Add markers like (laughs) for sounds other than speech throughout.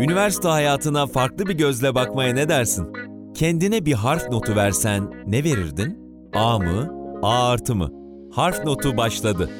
Üniversite hayatına farklı bir gözle bakmaya ne dersin? Kendine bir harf notu versen ne verirdin? A mı? A artı mı? Harf notu başladı.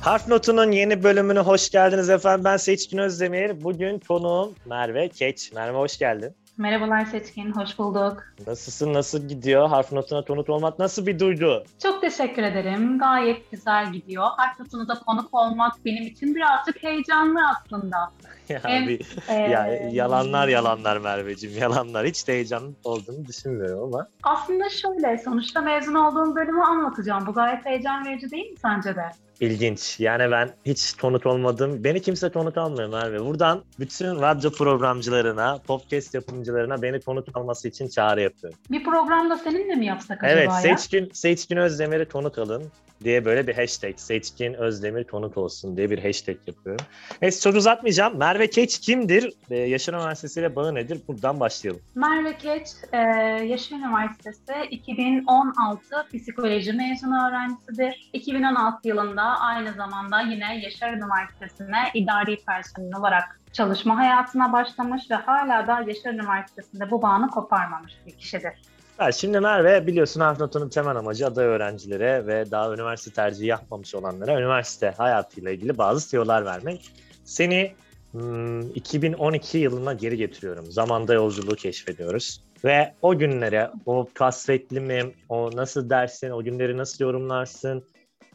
Harf Notu'nun yeni bölümüne hoş geldiniz efendim. Ben Seçkin Özdemir. Bugün konuğum Merve Keç. Merve hoş geldin. Merhabalar Seçkin, hoş bulduk. Nasılsın, nasıl gidiyor? Harf Notu'na konuk olmak nasıl bir duygu? Çok teşekkür ederim. Gayet güzel gidiyor. Harf Notu'na konuk olmak benim için birazcık heyecanlı aslında. (laughs) ya, Hem, bir, e, ya yalanlar yalanlar Merveciğim, yalanlar. Hiç de heyecanlı olduğunu düşünmüyorum ama. Aslında şöyle, sonuçta mezun olduğum bölümü anlatacağım. Bu gayet heyecan verici değil mi sence de? İlginç. Yani ben hiç konuk olmadım. Beni kimse konuk almıyor Merve. Buradan bütün radyo programcılarına, podcast yapımcılarına beni konuk alması için çağrı yapıyorum. Bir programda seninle mi yapsak acaba evet, ya? Evet, Seçkin, Seçkin Özdemir'i konuk alın diye böyle bir hashtag. Seçkin Özdemir konuk olsun diye bir hashtag yapıyorum. Neyse çok uzatmayacağım. Merve Keç kimdir? Ee, Yaşar Üniversitesi ile bağı nedir? Buradan başlayalım. Merve Keç, e, Yaşar Üniversitesi 2016 psikoloji mezunu öğrencisidir. 2016 yılında aynı zamanda yine Yaşar Üniversitesi'ne idari personel olarak çalışma hayatına başlamış ve hala da Yaşar Üniversitesi'nde bu bağını koparmamış bir kişidir. Evet, şimdi Merve biliyorsun Harf Notu'nun temel amacı aday öğrencilere ve daha üniversite tercihi yapmamış olanlara üniversite hayatıyla ilgili bazı tiyolar vermek. Seni hmm, 2012 yılına geri getiriyorum. Zamanda yolculuğu keşfediyoruz. Ve o günlere, o kasvetli mi, o nasıl dersin, o günleri nasıl yorumlarsın?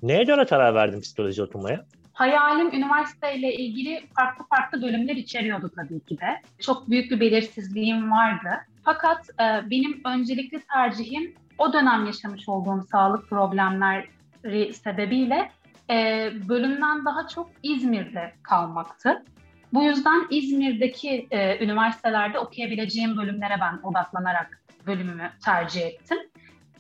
Neye göre karar verdin psikoloji okumaya? Hayalim üniversiteyle ilgili farklı farklı bölümler içeriyordu tabii ki de. Çok büyük bir belirsizliğim vardı. Fakat e, benim öncelikli tercihim o dönem yaşamış olduğum sağlık problemleri sebebiyle e, bölümden daha çok İzmir'de kalmaktı. Bu yüzden İzmir'deki e, üniversitelerde okuyabileceğim bölümlere ben odaklanarak bölümümü tercih ettim.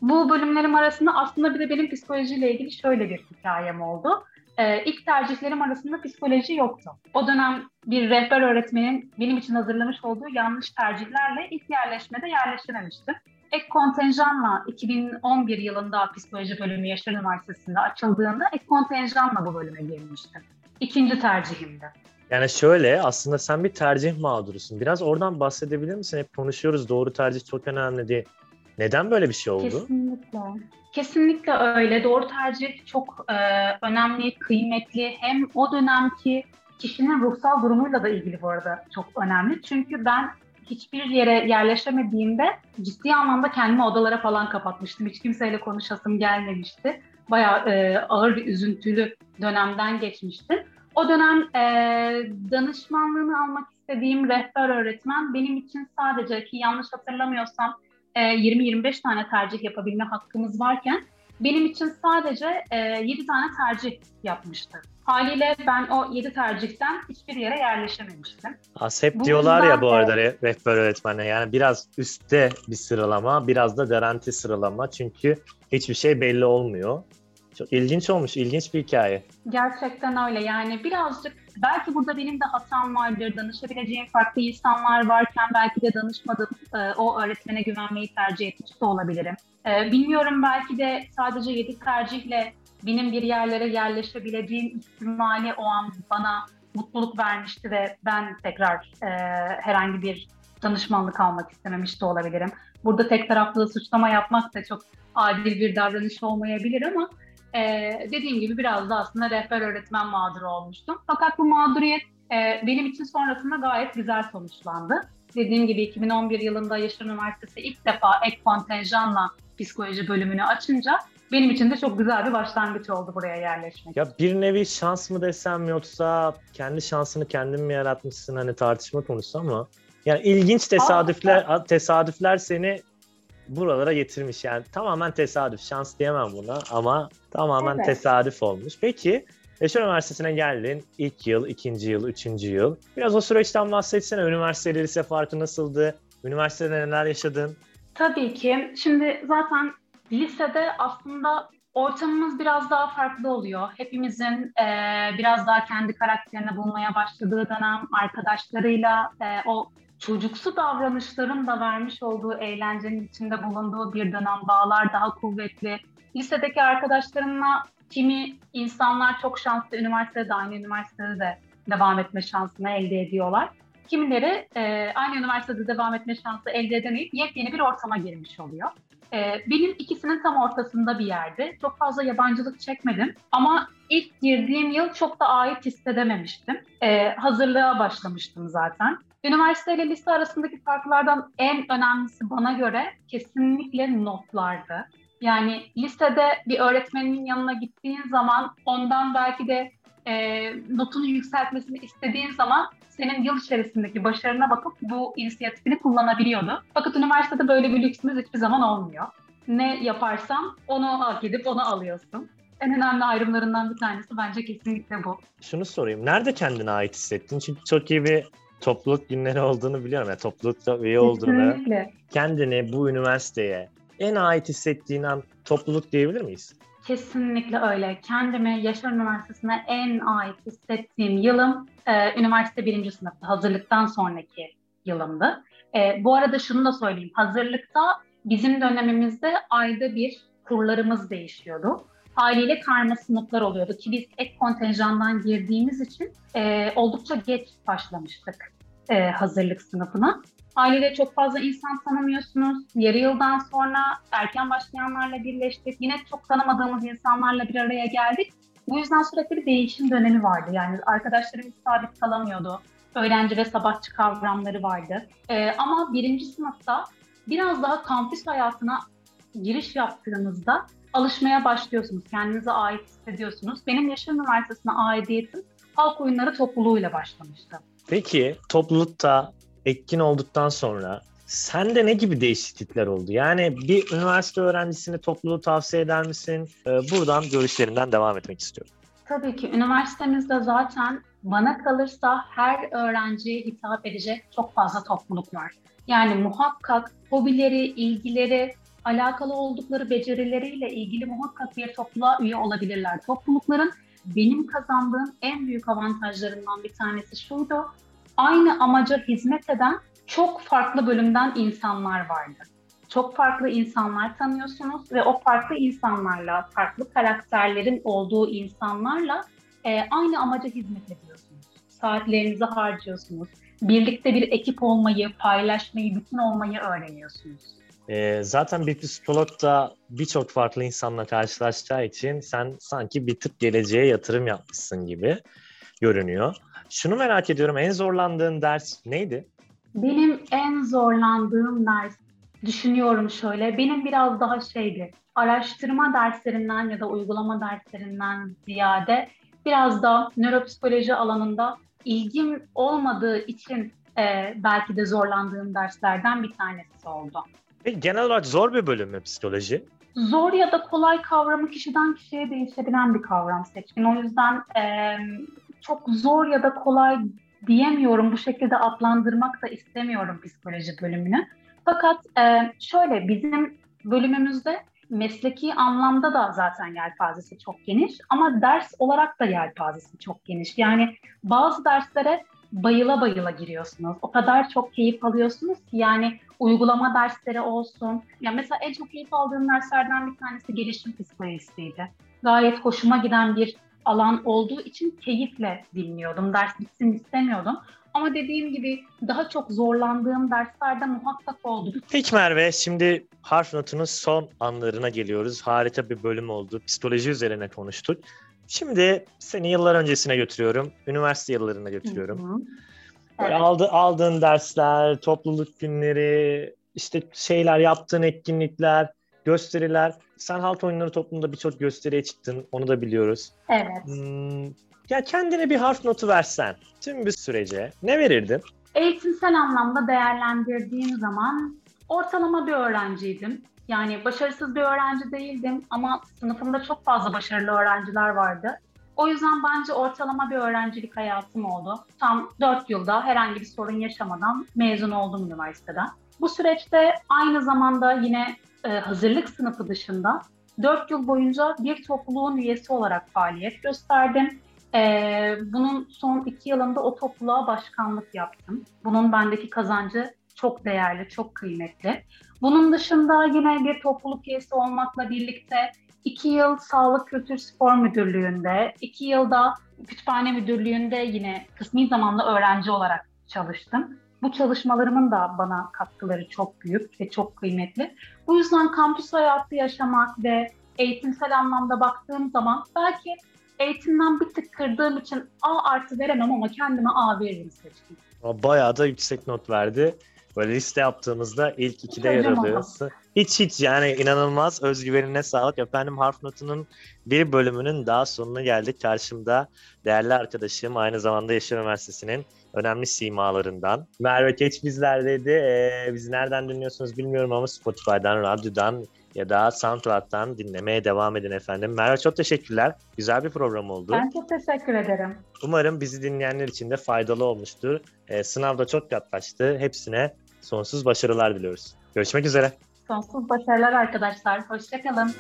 Bu bölümlerim arasında aslında bir de benim psikolojiyle ilgili şöyle bir hikayem oldu. Ee, ilk tercihlerim arasında psikoloji yoktu. O dönem bir rehber öğretmenin benim için hazırlamış olduğu yanlış tercihlerle ilk yerleşmede yerleştiremiştim. Ek kontenjanla 2011 yılında psikoloji bölümü Yaşar Üniversitesi'nde açıldığında ek kontenjanla bu bölüme girmiştim. İkinci tercihimdi. Yani şöyle aslında sen bir tercih mağdurusun. Biraz oradan bahsedebilir misin? Hep konuşuyoruz doğru tercih çok önemli diye. Neden böyle bir şey oldu? Kesinlikle. Kesinlikle öyle. Doğru tercih çok e, önemli, kıymetli. Hem o dönemki kişinin ruhsal durumuyla da ilgili bu arada çok önemli. Çünkü ben hiçbir yere yerleşemediğimde ciddi anlamda kendimi odalara falan kapatmıştım. Hiç kimseyle konuşasım gelmemişti. Bayağı e, ağır bir üzüntülü dönemden geçmiştim. O dönem e, danışmanlığını almak istediğim rehber öğretmen benim için sadece ki yanlış hatırlamıyorsam 20-25 e, tane tercih yapabilme hakkımız varken benim için sadece 7 e, tane tercih yapmıştı. Haliyle ben o 7 tercihten hiçbir yere yerleşememiştim. As hep bu diyorlar ya bu arada de... rehber öğretmenle yani biraz üstte bir sıralama, biraz da garanti sıralama. Çünkü hiçbir şey belli olmuyor. Çok ilginç olmuş, ilginç bir hikaye. Gerçekten öyle yani birazcık belki burada benim de hatam vardır, danışabileceğim farklı insanlar varken belki de danışmadım, e, o öğretmene güvenmeyi tercih etmiş de olabilirim. E, bilmiyorum belki de sadece yedi tercihle benim bir yerlere yerleşebileceğim ihtimali o an bana mutluluk vermişti ve ben tekrar e, herhangi bir danışmanlık almak istememiş de olabilirim. Burada tek taraflı suçlama yapmak da çok adil bir davranış olmayabilir ama e, dediğim gibi biraz da aslında rehber öğretmen mağduru olmuştum. Fakat bu mağduriyet e, benim için sonrasında gayet güzel sonuçlandı. Dediğim gibi 2011 yılında Yaşar Üniversitesi ilk defa ek kontenjanla psikoloji bölümünü açınca benim için de çok güzel bir başlangıç oldu buraya yerleşmek. Ya bir nevi şans mı desem yoksa kendi şansını kendin mi yaratmışsın hani tartışma konusu ama yani ilginç tesadüfler Aa, tesadüfler seni buralara getirmiş. Yani tamamen tesadüf. Şans diyemem buna ama tamamen evet. tesadüf olmuş. Peki Yaşar Üniversitesi'ne geldin. İlk yıl, ikinci yıl, üçüncü yıl. Biraz o süreçten bahsetsene. Üniversite lise farkı nasıldı? Üniversitede neler yaşadın? Tabii ki. Şimdi zaten lisede aslında ortamımız biraz daha farklı oluyor. Hepimizin e, biraz daha kendi karakterini bulmaya başladığı dönem arkadaşlarıyla e, o çocuksu davranışların da vermiş olduğu eğlencenin içinde bulunduğu bir dönem bağlar daha kuvvetli. Lisedeki arkadaşlarımla kimi insanlar çok şanslı üniversitede aynı üniversitede de devam etme şansını elde ediyorlar. Kimileri e, aynı üniversitede devam etme şansı elde edemeyip yepyeni bir ortama girmiş oluyor. E, benim ikisinin tam ortasında bir yerde. Çok fazla yabancılık çekmedim ama ilk girdiğim yıl çok da ait hissedememiştim. E, hazırlığa başlamıştım zaten. Üniversite ile lise arasındaki farklardan en önemlisi bana göre kesinlikle notlardı. Yani lisede bir öğretmenin yanına gittiğin zaman ondan belki de e, notunu yükseltmesini istediğin zaman senin yıl içerisindeki başarına bakıp bu inisiyatifini kullanabiliyordu. Fakat üniversitede böyle bir lüksümüz hiçbir zaman olmuyor. Ne yaparsam onu hak edip onu alıyorsun. En önemli ayrımlarından bir tanesi bence kesinlikle bu. Şunu sorayım. Nerede kendine ait hissettin? Çünkü çok iyi bir topluluk günleri olduğunu biliyorum. Yani toplulukta üye olduğunu. Kesinlikle. Kendini bu üniversiteye en ait hissettiğin an topluluk diyebilir miyiz? Kesinlikle öyle. Kendimi Yaşar Üniversitesi'ne en ait hissettiğim yılım e, üniversite birinci sınıfta hazırlıktan sonraki yılımdı. E, bu arada şunu da söyleyeyim. Hazırlıkta bizim dönemimizde ayda bir kurlarımız değişiyordu. Haliyle karma sınıflar oluyordu ki biz ek kontenjandan girdiğimiz için e, oldukça geç başlamıştık e, hazırlık sınıfına. Haliyle çok fazla insan tanımıyorsunuz. Yarı yıldan sonra erken başlayanlarla birleştik. Yine çok tanımadığımız insanlarla bir araya geldik. Bu yüzden sürekli bir değişim dönemi vardı. Yani arkadaşlarımız sabit kalamıyordu. Öğrenci ve sabahçı kavramları vardı. Ee, ama birinci sınıfta biraz daha kampüs hayatına giriş yaptığınızda alışmaya başlıyorsunuz. Kendinize ait hissediyorsunuz. Benim Yaşar Üniversitesi'ne aidiyetim halk oyunları topluluğuyla başlamıştı. Peki toplulukta etkin olduktan sonra sende ne gibi değişiklikler oldu? Yani bir üniversite öğrencisine topluluğu tavsiye eder misin? Ee, buradan görüşlerinden devam etmek istiyorum. Tabii ki üniversitemizde zaten bana kalırsa her öğrenciye hitap edecek çok fazla topluluk var. Yani muhakkak hobileri, ilgileri, alakalı oldukları becerileriyle ilgili muhakkak bir topluluğa üye olabilirler. Toplulukların benim kazandığım en büyük avantajlarından bir tanesi şuydu aynı amaca hizmet eden çok farklı bölümden insanlar vardı. Çok farklı insanlar tanıyorsunuz ve o farklı insanlarla, farklı karakterlerin olduğu insanlarla e, aynı amaca hizmet ediyorsunuz. Saatlerinizi harcıyorsunuz. Birlikte bir ekip olmayı, paylaşmayı, bütün olmayı öğreniyorsunuz. E, zaten bir psikolog da birçok farklı insanla karşılaşacağı için sen sanki bir tık geleceğe yatırım yapmışsın gibi görünüyor. Şunu merak ediyorum, en zorlandığın ders neydi? Benim en zorlandığım ders, düşünüyorum şöyle, benim biraz daha şeydi, araştırma derslerinden ya da uygulama derslerinden ziyade biraz da nöropsikoloji alanında ilgim olmadığı için e, belki de zorlandığım derslerden bir tanesi oldu. Peki genel olarak zor bir bölüm mü psikoloji? Zor ya da kolay kavramı kişiden kişiye değişebilen bir kavram seçkin. O yüzden e, çok zor ya da kolay diyemiyorum. Bu şekilde adlandırmak da istemiyorum psikoloji bölümünü. Fakat e, şöyle bizim bölümümüzde mesleki anlamda da zaten yelpazesi çok geniş ama ders olarak da yelpazesi çok geniş. Yani bazı derslere bayıla bayıla giriyorsunuz. O kadar çok keyif alıyorsunuz ki yani uygulama dersleri olsun. Ya mesela en çok keyif aldığım derslerden bir tanesi gelişim psikolojisiydi. Gayet hoşuma giden bir alan olduğu için keyifle dinliyordum. Ders bitsin istemiyordum. Ama dediğim gibi daha çok zorlandığım derslerde muhakkak oldu. Peki Merve, şimdi harf notunun son anlarına geliyoruz. Harika bir bölüm oldu. Psikoloji üzerine konuştuk. Şimdi seni yıllar öncesine götürüyorum. Üniversite yıllarına götürüyorum. Hı hı. Evet. Aldı, aldığın dersler, topluluk günleri, işte şeyler, yaptığın etkinlikler, gösteriler. Sen halk oyunları toplumunda birçok gösteriye çıktın. Onu da biliyoruz. Evet. Hmm, ya kendine bir harf notu versen tüm bir sürece ne verirdin? Eğitimsel anlamda değerlendirdiğim zaman ortalama bir öğrenciydim. Yani başarısız bir öğrenci değildim ama sınıfımda çok fazla başarılı öğrenciler vardı. O yüzden bence ortalama bir öğrencilik hayatım oldu. Tam 4 yılda herhangi bir sorun yaşamadan mezun oldum üniversiteden. Bu süreçte aynı zamanda yine e, hazırlık sınıfı dışında 4 yıl boyunca bir topluluğun üyesi olarak faaliyet gösterdim. Ee, bunun son iki yılında o topluluğa başkanlık yaptım. Bunun bendeki kazancı çok değerli, çok kıymetli. Bunun dışında yine bir topluluk üyesi olmakla birlikte iki yıl Sağlık Kültür Spor Müdürlüğü'nde, iki yılda Kütüphane Müdürlüğü'nde yine kısmi zamanlı öğrenci olarak çalıştım. Bu çalışmalarımın da bana katkıları çok büyük ve çok kıymetli. Bu yüzden kampüs hayatı yaşamak ve eğitimsel anlamda baktığım zaman belki eğitimden bir tık kırdığım için A artı veremem ama kendime A veririm seçtim. Bayağı da yüksek not verdi. Böyle liste yaptığımızda ilk ikide yer Hocam alıyorsun. Hiç hiç yani inanılmaz özgüvenine sağlık. Efendim harf notunun bir bölümünün daha sonuna geldik. Karşımda değerli arkadaşım aynı zamanda Yaşar Üniversitesi'nin önemli simalarından. Merve Keç bizlerdeydi. Ee, bizi nereden dinliyorsunuz bilmiyorum ama Spotify'dan, radyodan ya da SoundCloud'dan dinlemeye devam edin efendim. Merve çok teşekkürler. Güzel bir program oldu. Ben çok teşekkür ederim. Umarım bizi dinleyenler için de faydalı olmuştur. Ee, sınav da çok yaklaştı. Hepsine sonsuz başarılar diliyoruz. Görüşmek üzere. Sonsuz başarılar arkadaşlar. Hoşçakalın.